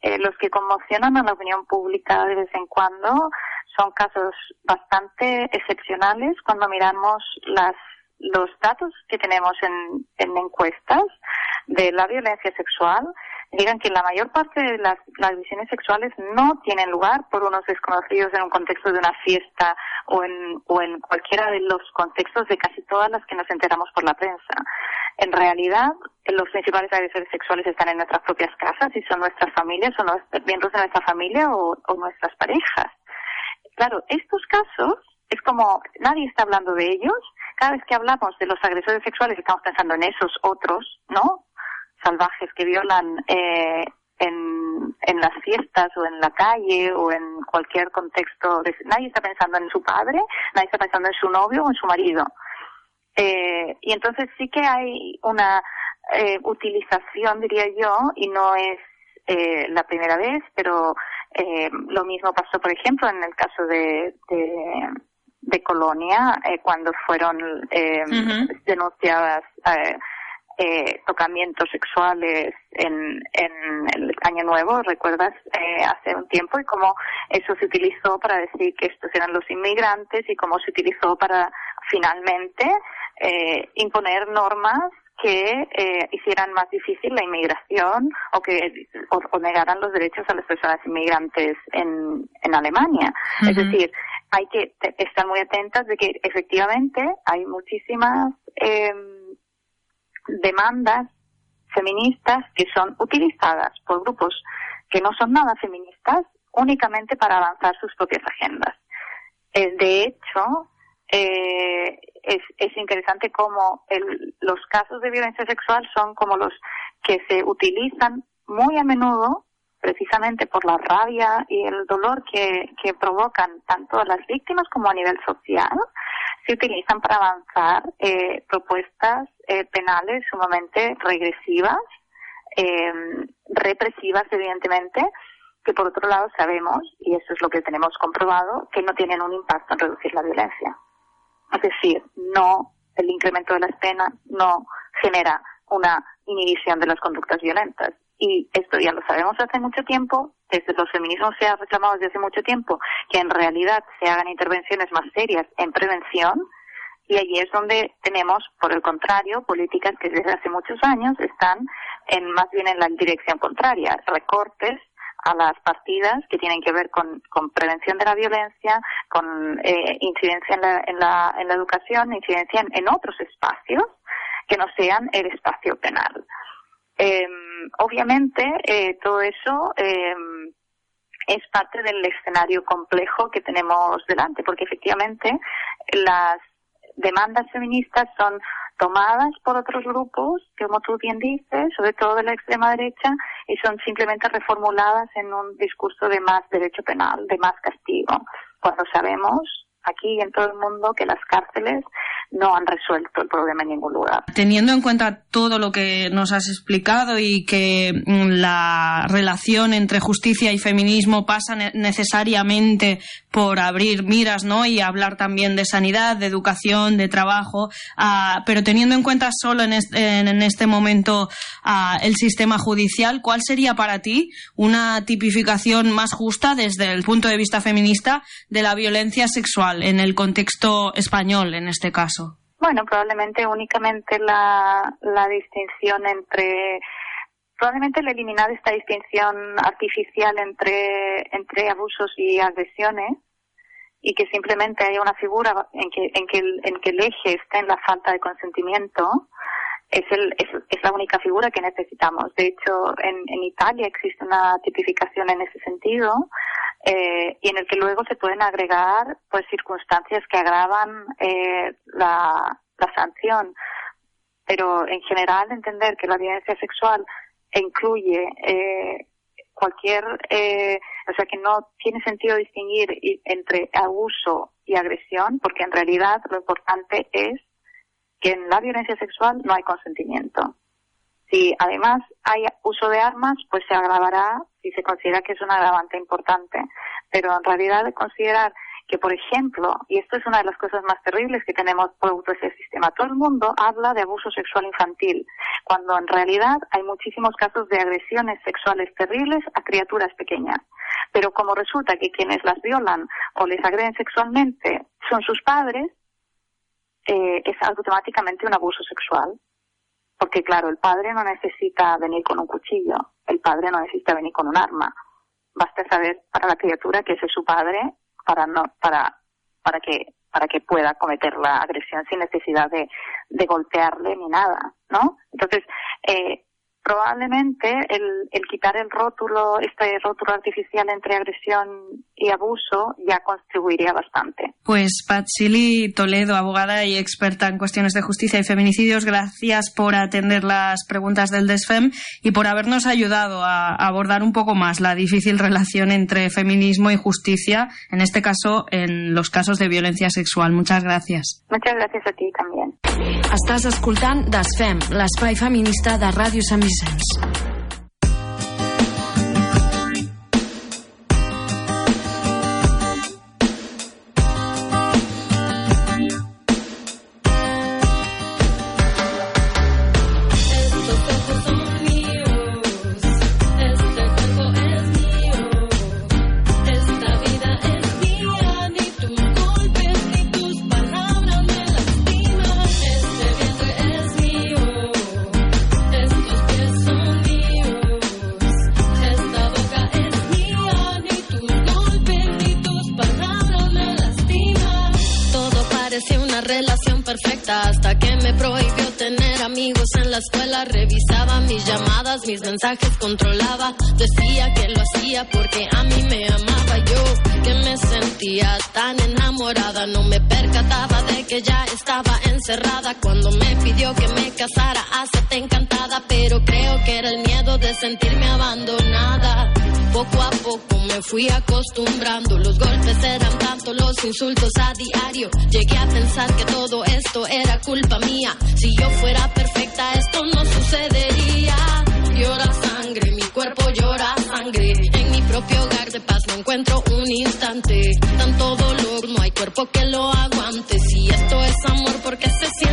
eh, los que conmocionan a la opinión pública de vez en cuando, son casos bastante excepcionales cuando miramos las los datos que tenemos en, en encuestas de la violencia sexual digan que la mayor parte de las, las sexuales no tienen lugar por unos desconocidos en un contexto de una fiesta o en, o en cualquiera de los contextos de casi todas las que nos enteramos por la prensa. En realidad, los principales agresores sexuales están en nuestras propias casas y son nuestras familias o nuestros, miembros de nuestra familia o nuestras parejas. Claro, estos casos es como nadie está hablando de ellos. Cada vez que hablamos de los agresores sexuales estamos pensando en esos otros, ¿no? salvajes que violan eh, en, en las fiestas o en la calle o en cualquier contexto. De, nadie está pensando en su padre, nadie está pensando en su novio o en su marido. Eh, y entonces sí que hay una eh, utilización, diría yo, y no es eh, la primera vez, pero eh, lo mismo pasó, por ejemplo, en el caso de, de, de Colonia, eh, cuando fueron eh, denunciadas eh, eh, tocamientos sexuales en, en el Año Nuevo, ¿recuerdas? Eh, hace un tiempo y cómo eso se utilizó para decir que estos eran los inmigrantes y cómo se utilizó para finalmente eh, imponer normas que eh, hicieran más difícil la inmigración o que o, o negaran los derechos a las personas inmigrantes en, en Alemania. Uh -huh. Es decir, hay que estar muy atentas de que efectivamente hay muchísimas eh, demandas feministas que son utilizadas por grupos que no son nada feministas únicamente para avanzar sus propias agendas. Eh, de hecho, eh, es, es, interesante cómo el, los casos de violencia sexual son como los que se utilizan muy a menudo precisamente por la rabia y el dolor que, que provocan tanto a las víctimas como a nivel social, se utilizan para avanzar eh, propuestas eh, penales sumamente regresivas, eh, represivas evidentemente, que por otro lado sabemos, y eso es lo que tenemos comprobado, que no tienen un impacto en reducir la violencia. Es decir, no, el incremento de las penas no genera una inhibición de las conductas violentas. Y esto ya lo sabemos hace mucho tiempo, desde los feminismos se ha reclamado desde hace mucho tiempo que en realidad se hagan intervenciones más serias en prevención, y allí es donde tenemos, por el contrario, políticas que desde hace muchos años están en más bien en la dirección contraria, recortes a las partidas que tienen que ver con, prevención de la violencia, con eh, incidencia en la, en, la, en la educación, incidencia en, en otros espacios que no sean el espacio penal. Eh, obviamente, eh, todo eso eh, es parte del escenario complejo que tenemos delante, porque efectivamente las demandas feministas son tomadas por otros grupos, como tú bien dices, sobre todo de la extrema derecha, y son simplemente reformuladas en un discurso de más derecho penal, de más castigo, cuando sabemos aquí y en todo el mundo que las cárceles no han resuelto el problema en ningún lugar. Teniendo en cuenta todo lo que nos has explicado y que mm, la relación entre justicia y feminismo pasa necesariamente por abrir miras, ¿no? Y hablar también de sanidad, de educación, de trabajo, uh, pero teniendo en cuenta solo en este, en este momento uh, el sistema judicial, ¿cuál sería para ti una tipificación más justa desde el punto de vista feminista de la violencia sexual en el contexto español, en este caso? Bueno, probablemente únicamente la, la distinción entre probablemente el eliminar esta distinción artificial entre, entre abusos y agresiones y que simplemente haya una figura en que, en que, el, en que el eje esté en la falta de consentimiento es, el, es, es la única figura que necesitamos. De hecho, en, en Italia existe una tipificación en ese sentido eh, y en el que luego se pueden agregar pues circunstancias que agravan eh, la, sanción. Pero en general entender que la violencia sexual incluye eh, cualquier, eh, o sea que no tiene sentido distinguir entre abuso y agresión, porque en realidad lo importante es que en la violencia sexual no hay consentimiento. Si además hay uso de armas, pues se agravará si se considera que es un agravante importante. Pero en realidad de considerar que, por ejemplo, y esto es una de las cosas más terribles que tenemos producto de ese sistema, todo el mundo habla de abuso sexual infantil, cuando en realidad hay muchísimos casos de agresiones sexuales terribles a criaturas pequeñas. Pero como resulta que quienes las violan o les agreden sexualmente son sus padres, eh, es automáticamente un abuso sexual. Porque claro, el padre no necesita venir con un cuchillo, el padre no necesita venir con un arma. Basta saber para la criatura que ese es su padre para no, para, para que, para que pueda cometer la agresión sin necesidad de, de golpearle ni nada, ¿no? Entonces, eh, probablemente el, el, quitar el rótulo, este rótulo artificial entre agresión y abuso ya contribuiría bastante. Pues Patsili Toledo, abogada y experta en cuestiones de justicia y feminicidios, gracias por atender las preguntas del DESFEM y por habernos ayudado a abordar un poco más la difícil relación entre feminismo y justicia, en este caso en los casos de violencia sexual. Muchas gracias. Muchas gracias a ti también. Estàs escoltant Desfem, l'espai feminista de Ràdio Sant Vicenç. Sense. Mis mensajes controlaba. Decía que lo hacía porque a mí me amaba yo, que me sentía tan enamorada. No me percataba de que ya estaba encerrada cuando me pidió que me casara. Hacete encantada, pero creo que era el miedo de sentirme abandonada. Poco a poco me fui acostumbrando, los golpes eran tanto, los insultos a diario. Llegué a pensar que todo esto era culpa mía. Si yo fuera perfecta, esto no sucedería llora sangre, mi cuerpo llora sangre. En mi propio hogar de paz no encuentro un instante. Tanto dolor, no hay cuerpo que lo aguante. Si esto es amor, ¿por qué se siente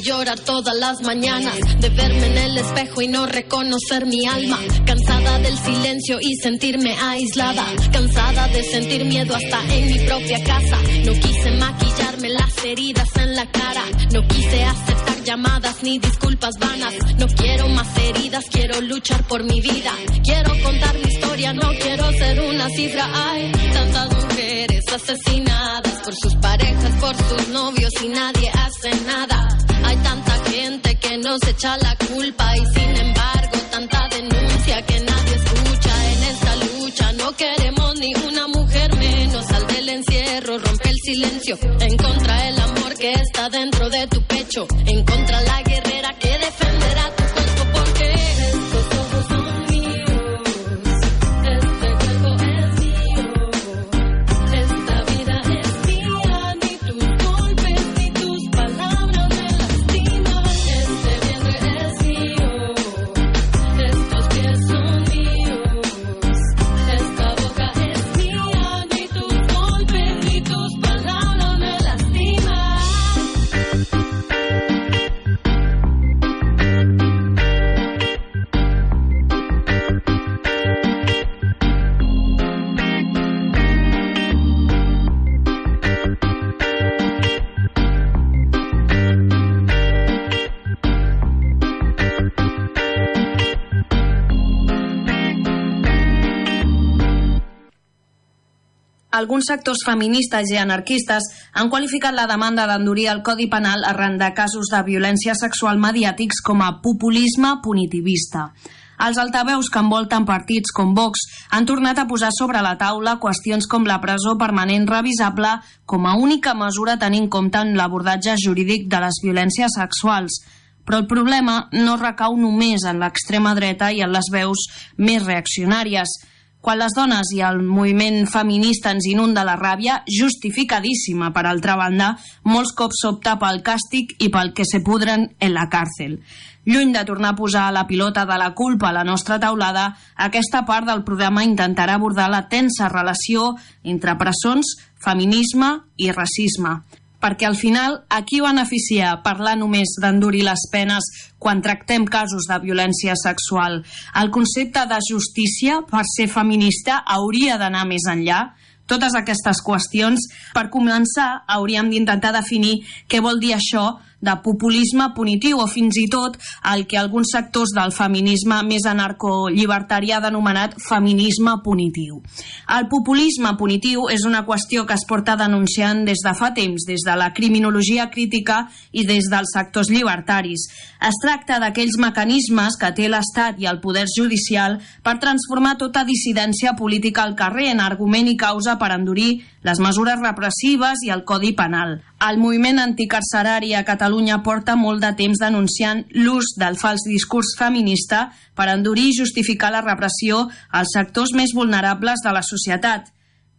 llorar todas las mañanas, de verme en el espejo y no reconocer mi alma, cansada del silencio y sentirme aislada, cansada de sentir miedo hasta en mi propia casa. No quise maquillarme las heridas en la cara, no quise aceptar llamadas ni disculpas vanas. No quiero más heridas, quiero luchar por mi vida. Quiero contar mi historia, no quiero ser una cifra. Hay tantas mujeres asesinadas por sus parejas, por sus novios y nadie hace nada. Gente que nos echa la culpa y sin embargo tanta denuncia que nadie escucha en esta lucha. No queremos ni una mujer menos. Sal del encierro, rompe el silencio. En contra el amor que está dentro de tu pecho. En contra la guerrera que defenderá alguns sectors feministes i anarquistes han qualificat la demanda d'endurir el Codi Penal arran de casos de violència sexual mediàtics com a populisme punitivista. Els altaveus que envolten partits com Vox han tornat a posar sobre la taula qüestions com la presó permanent revisable com a única mesura tenint en compte en l'abordatge jurídic de les violències sexuals. Però el problema no recau només en l'extrema dreta i en les veus més reaccionàries. Quan les dones i el moviment feminista ens inunda la ràbia, justificadíssima, per altra banda, molts cops s'opta pel càstig i pel que se pudren en la càrcel. Lluny de tornar a posar la pilota de la culpa a la nostra taulada, aquesta part del programa intentarà abordar la tensa relació entre presons, feminisme i racisme perquè al final a qui beneficia parlar només d'endurir les penes quan tractem casos de violència sexual? El concepte de justícia, per ser feminista, hauria d'anar més enllà? Totes aquestes qüestions, per començar, hauríem d'intentar definir què vol dir això de populisme punitiu o fins i tot el que alguns sectors del feminisme més anarcollibertari ha denomenat feminisme punitiu. El populisme punitiu és una qüestió que es porta denunciant des de fa temps, des de la criminologia crítica i des dels sectors llibertaris. Es tracta d'aquells mecanismes que té l'Estat i el poder judicial per transformar tota dissidència política al carrer en argument i causa per endurir les mesures repressives i el Codi Penal. El moviment anticarcerari a Catalunya porta molt de temps denunciant l'ús del fals discurs feminista per endurir i justificar la repressió als sectors més vulnerables de la societat.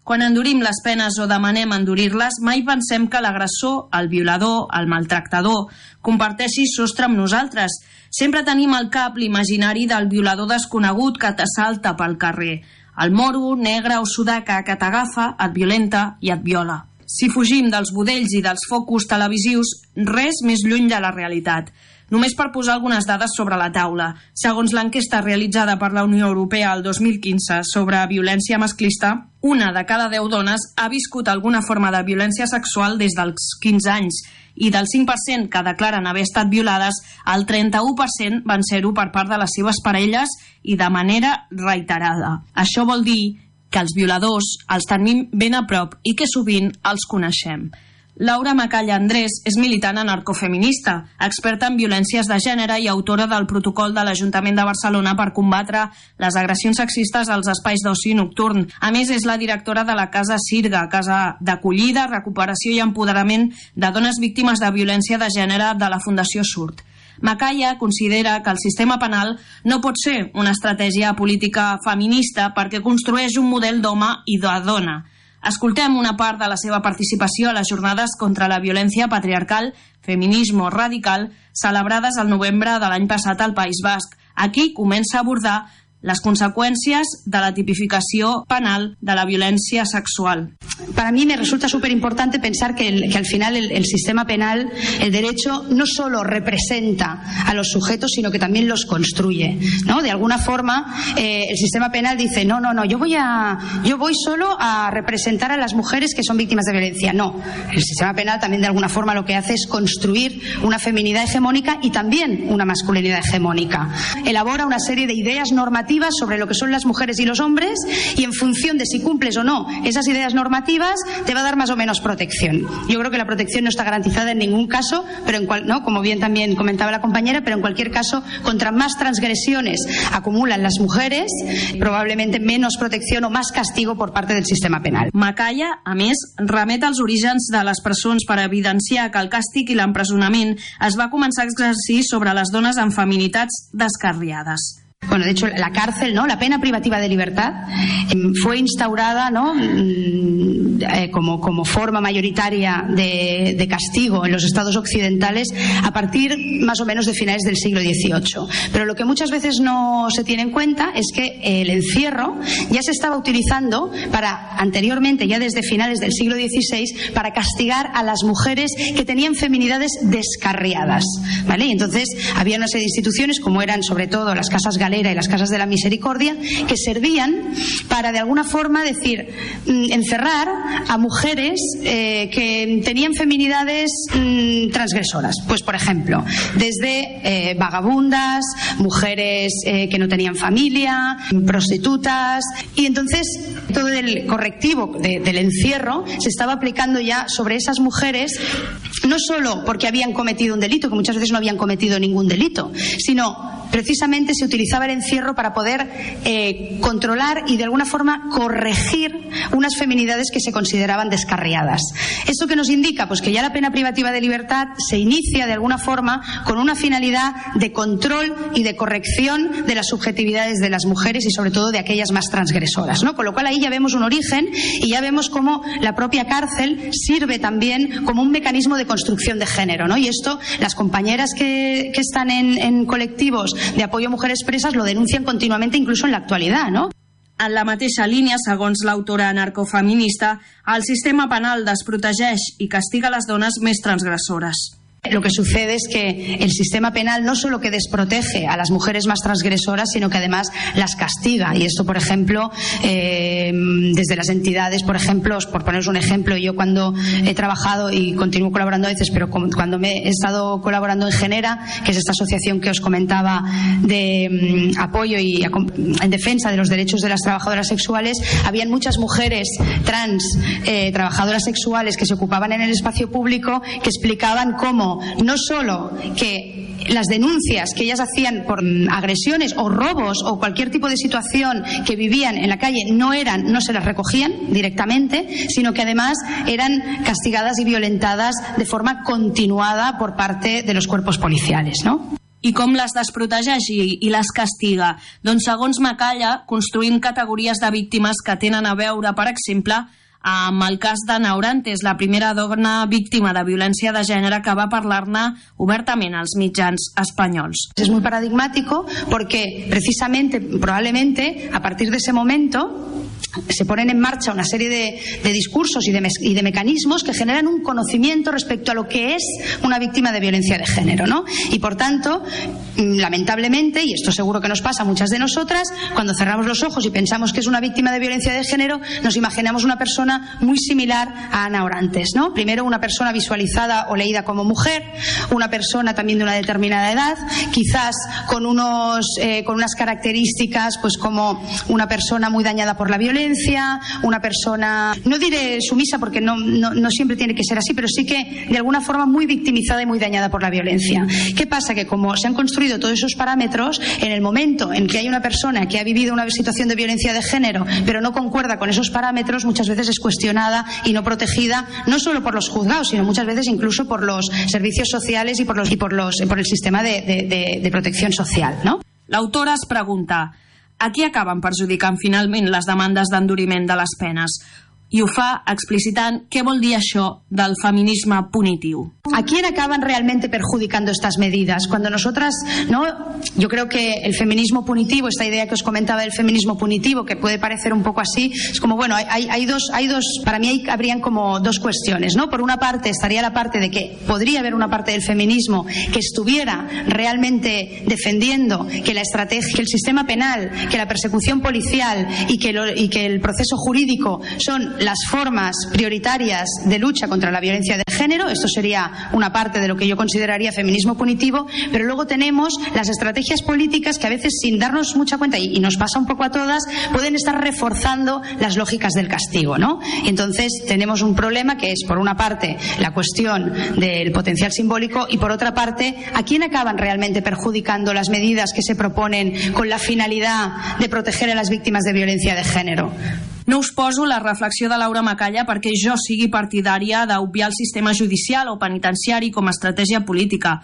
Quan endurim les penes o demanem endurir-les, mai pensem que l'agressor, el violador, el maltractador, comparteixi sostre amb nosaltres. Sempre tenim al cap l'imaginari del violador desconegut que t'assalta pel carrer el moro, negre o sudaca que t'agafa, et violenta i et viola. Si fugim dels budells i dels focus televisius, res més lluny de la realitat. Només per posar algunes dades sobre la taula. Segons l'enquesta realitzada per la Unió Europea el 2015 sobre violència masclista, una de cada 10 dones ha viscut alguna forma de violència sexual des dels 15 anys i del 5% que declaren haver estat violades, el 31% van ser-ho per part de les seves parelles i de manera reiterada. Això vol dir que els violadors els tenim ben a prop i que sovint els coneixem. Laura Macalla Andrés és militant anarcofeminista, experta en violències de gènere i autora del protocol de l'Ajuntament de Barcelona per combatre les agressions sexistes als espais d'oci nocturn. A més, és la directora de la Casa Sirga, casa d'acollida, recuperació i empoderament de dones víctimes de violència de gènere de la Fundació Surt. Macaya considera que el sistema penal no pot ser una estratègia política feminista perquè construeix un model d'home i de dona, Escoltem una part de la seva participació a les jornades contra la violència patriarcal, feminisme radical, celebrades al novembre de l'any passat al País Basc. Aquí comença a abordar las consecuencias de la tipificación penal de la violencia sexual. Para mí me resulta súper importante pensar que, que, al final el, el, sistema penal, el derecho, no solo representa a los sujetos, sino que también los construye. ¿no? De alguna forma, eh, el sistema penal dice, no, no, no, yo voy, a, yo voy solo a representar a las mujeres que son víctimas de violencia. No, el sistema penal también de alguna forma lo que hace es construir una feminidad hegemónica y también una masculinidad hegemónica. Elabora una serie de ideas normativas sobre lo que son las mujeres y los hombres y en función de si cumples o no esas ideas normativas te va a dar más o menos protección. Yo creo que la protección no está garantizada en ningún caso, pero en cual, ¿no? como bien también comentaba la compañera, pero en cualquier caso, contra más transgresiones acumulan las mujeres, probablemente menos protección o más castigo por parte del sistema penal. Macaya, a més, remet als orígens de les presons per evidenciar que el càstig i l'empresonament es va començar a exercir sobre les dones amb feminitats descarriades. Bueno, de hecho, la cárcel, ¿no? La pena privativa de libertad em, fue instaurada, ¿no? Mm, eh, como, como forma mayoritaria de, de, castigo en los estados occidentales a partir más o menos de finales del siglo XVIII. Pero lo que muchas veces no se tiene en cuenta es que el encierro ya se estaba utilizando para, anteriormente, ya desde finales del siglo XVI, para castigar a las mujeres que tenían feminidades descarriadas, ¿vale? Y entonces había una serie de instituciones, como eran sobre todo las casas galeras, y las casas de la misericordia, que servían para de alguna forma decir, mm, encerrar a mujeres eh, que tenían feminidades mm, transgresoras. Pues, por ejemplo, desde eh, vagabundas, mujeres eh, que no tenían familia, prostitutas. Y entonces todo el correctivo del encierro se estaba aplicando ya sobre esas mujeres, no solo porque habían cometido un delito, que muchas veces no habían cometido ningún delito, sino precisamente se utilizaba haber encierro para poder eh, controlar y de alguna forma corregir unas feminidades que se consideraban descarriadas. ¿Esto que nos indica? Pues que ya la pena privativa de libertad se inicia de alguna forma con una finalidad de control y de corrección de las subjetividades de las mujeres y sobre todo de aquellas más transgresoras. ¿no? Con lo cual ahí ya vemos un origen y ya vemos cómo la propia cárcel sirve también como un mecanismo de construcción de género. ¿no? Y esto las compañeras que, están en colectivos de apoyo a mujeres presas lo denuncian continuamente incluso en la actualidad. ¿no? En la mateixa línia, segons l'autora anarcofeminista, el sistema penal desprotegeix i castiga les dones més transgressores. Lo que sucede es que el sistema penal no solo que desprotege a las mujeres más transgresoras, sino que además las castiga. Y esto, por ejemplo, eh, desde las entidades, por ejemplo, por poneros un ejemplo, yo cuando he trabajado y continúo colaborando a veces, pero cuando me he estado colaborando en Genera, que es esta asociación que os comentaba de mm, apoyo y en defensa de los derechos de las trabajadoras sexuales, habían muchas mujeres trans eh, trabajadoras sexuales que se ocupaban en el espacio público que explicaban cómo no solo que las denuncias que ellas hacían por agresiones o robos o cualquier tipo de situación que vivían en la calle no eran, no se las recogían directamente, sino que además eran castigadas y violentadas de forma continuada por parte de los cuerpos policiales, ¿no? I com les desprotegeix i, i castiga? Doncs segons Macalla, construïm categories de víctimes que tenen a veure, per exemple, amb el cas de Naurantes, la primera dona víctima de violència de gènere que va parlar-ne obertament als mitjans espanyols. Es muy paradigmático porque precisamente, probablemente, a partir de ese momento, se ponen en marcha una serie de, discursos y de, y de, mecanismos que generan un conocimiento respecto a lo que es una víctima de violencia de género, ¿no? Y por tanto, mm, lamentablemente, y esto seguro que nos pasa a muchas de nosotras, cuando cerramos los ojos y pensamos que es una víctima de violencia de género, nos imaginamos una persona muy similar a Ana Orantes, ¿no? Primero una persona visualizada o leída como mujer, una persona también de una determinada edad, quizás con unos eh, con unas características, pues como una persona muy dañada por la violencia una persona, no diré sumisa porque no, siempre tiene que ser así, pero sí que de alguna forma muy victimizada y muy dañada por la violencia. ¿Qué pasa? Que como se han construido todos esos parámetros, en el momento en que hay una persona que ha vivido una situación de violencia de género, pero no concuerda con esos parámetros, muchas veces es cuestionada y no protegida, no solo por los juzgados, sino muchas veces incluso por los servicios sociales y por, los, y por, los, por el sistema de, de, protección social. ¿no? L'autora es pregunta a qui acaben perjudicant finalment les demandes d'enduriment de les penes? I ho fa explicitant què vol del feminisme punitiu. ¿A quién acaban realmente perjudicando estas medidas? Cuando nosotras, ¿no? Yo creo que el feminismo punitivo, esta idea que os comentaba del feminismo punitivo, que puede parecer un poco así, es como, bueno, hay, hay dos, hay dos, para mí hay, habrían como dos cuestiones, ¿no? Por una parte estaría la parte de que podría haber una parte del feminismo que estuviera realmente defendiendo que la estrategia, que el sistema penal, que la persecución policial y que el proceso jurídico son las formas prioritarias de lucha contra la violencia de género. Esto sería una parte de lo que yo consideraría feminismo punitivo. Pero luego tenemos las estrategias políticas que a veces, sin darnos mucha cuenta, y, nos pasa un poco a todas, pueden estar reforzando las lógicas del castigo. ¿no? Entonces tenemos un problema que es, por una parte, la cuestión del potencial simbólico y, por otra parte, a quién acaban realmente perjudicando las medidas que se proponen con la finalidad de proteger a las víctimas de violencia de género. No us poso la reflexió de Laura Macalla perquè jo sigui partidària d'obviar el sistema judicial o penitenciari com a estratègia política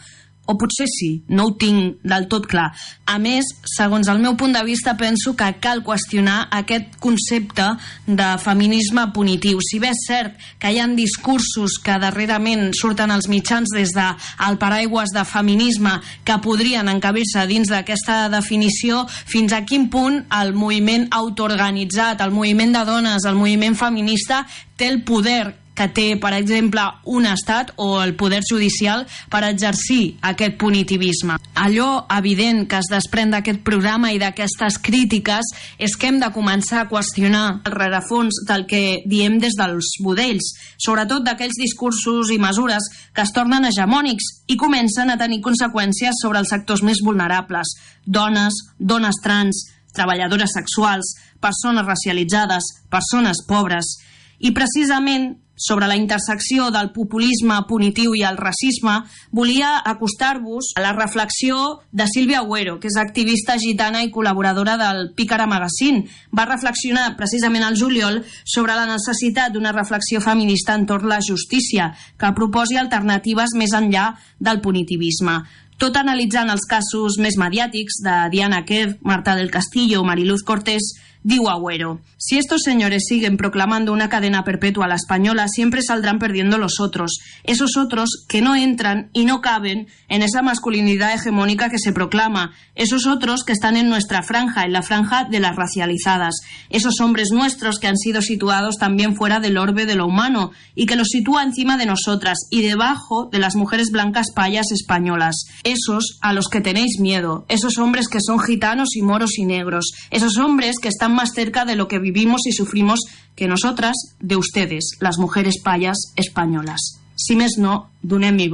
o potser sí, no ho tinc del tot clar. A més, segons el meu punt de vista, penso que cal qüestionar aquest concepte de feminisme punitiu. Si bé és cert que hi ha discursos que darrerament surten als mitjans des del de paraigües de feminisme que podrien encabir-se dins d'aquesta definició, fins a quin punt el moviment autoorganitzat, el moviment de dones, el moviment feminista, té el poder que té, per exemple, un estat o el poder judicial per exercir aquest punitivisme. Allò evident que es desprèn d'aquest programa i d'aquestes crítiques és que hem de començar a qüestionar el rerefons del que diem des dels modells, sobretot d'aquells discursos i mesures que es tornen hegemònics i comencen a tenir conseqüències sobre els sectors més vulnerables, dones, dones trans, treballadores sexuals, persones racialitzades, persones pobres. I precisament sobre la intersecció del populisme punitiu i el racisme, volia acostar-vos a la reflexió de Sílvia Agüero, que és activista gitana i col·laboradora del Pícara Magazine. Va reflexionar precisament al juliol sobre la necessitat d'una reflexió feminista entorn la justícia, que proposi alternatives més enllà del punitivisme tot analitzant els casos més mediàtics de Diana Kerr, Marta del Castillo Mariluz Cortés Digo Agüero, si estos señores siguen proclamando una cadena perpetua a la española, siempre saldrán perdiendo los otros, esos otros que no entran y no caben en esa masculinidad hegemónica que se proclama, esos otros que están en nuestra franja, en la franja de las racializadas, esos hombres nuestros que han sido situados también fuera del orbe de lo humano y que los sitúa encima de nosotras y debajo de las mujeres blancas payas españolas, esos a los que tenéis miedo, esos hombres que son gitanos y moros y negros, esos hombres que están más cerca de lo que vivimos y sufrimos que nosotras, de ustedes, las mujeres payas españolas. Si mes no, donem mi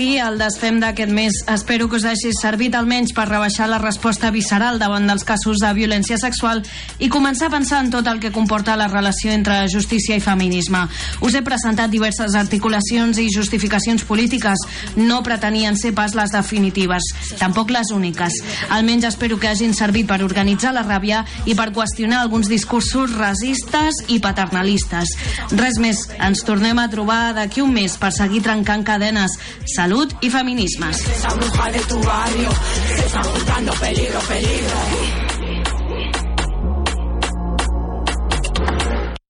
aquí el desfem d'aquest mes. Espero que us hagi servit almenys per rebaixar la resposta visceral davant dels casos de violència sexual i començar a pensar en tot el que comporta la relació entre justícia i feminisme. Us he presentat diverses articulacions i justificacions polítiques. No pretenien ser pas les definitives, tampoc les úniques. Almenys espero que hagin servit per organitzar la ràbia i per qüestionar alguns discursos racistes i paternalistes. Res més, ens tornem a trobar d'aquí un mes per seguir trencant cadenes, salut i feminismes. Se está juntando peligro, peligro.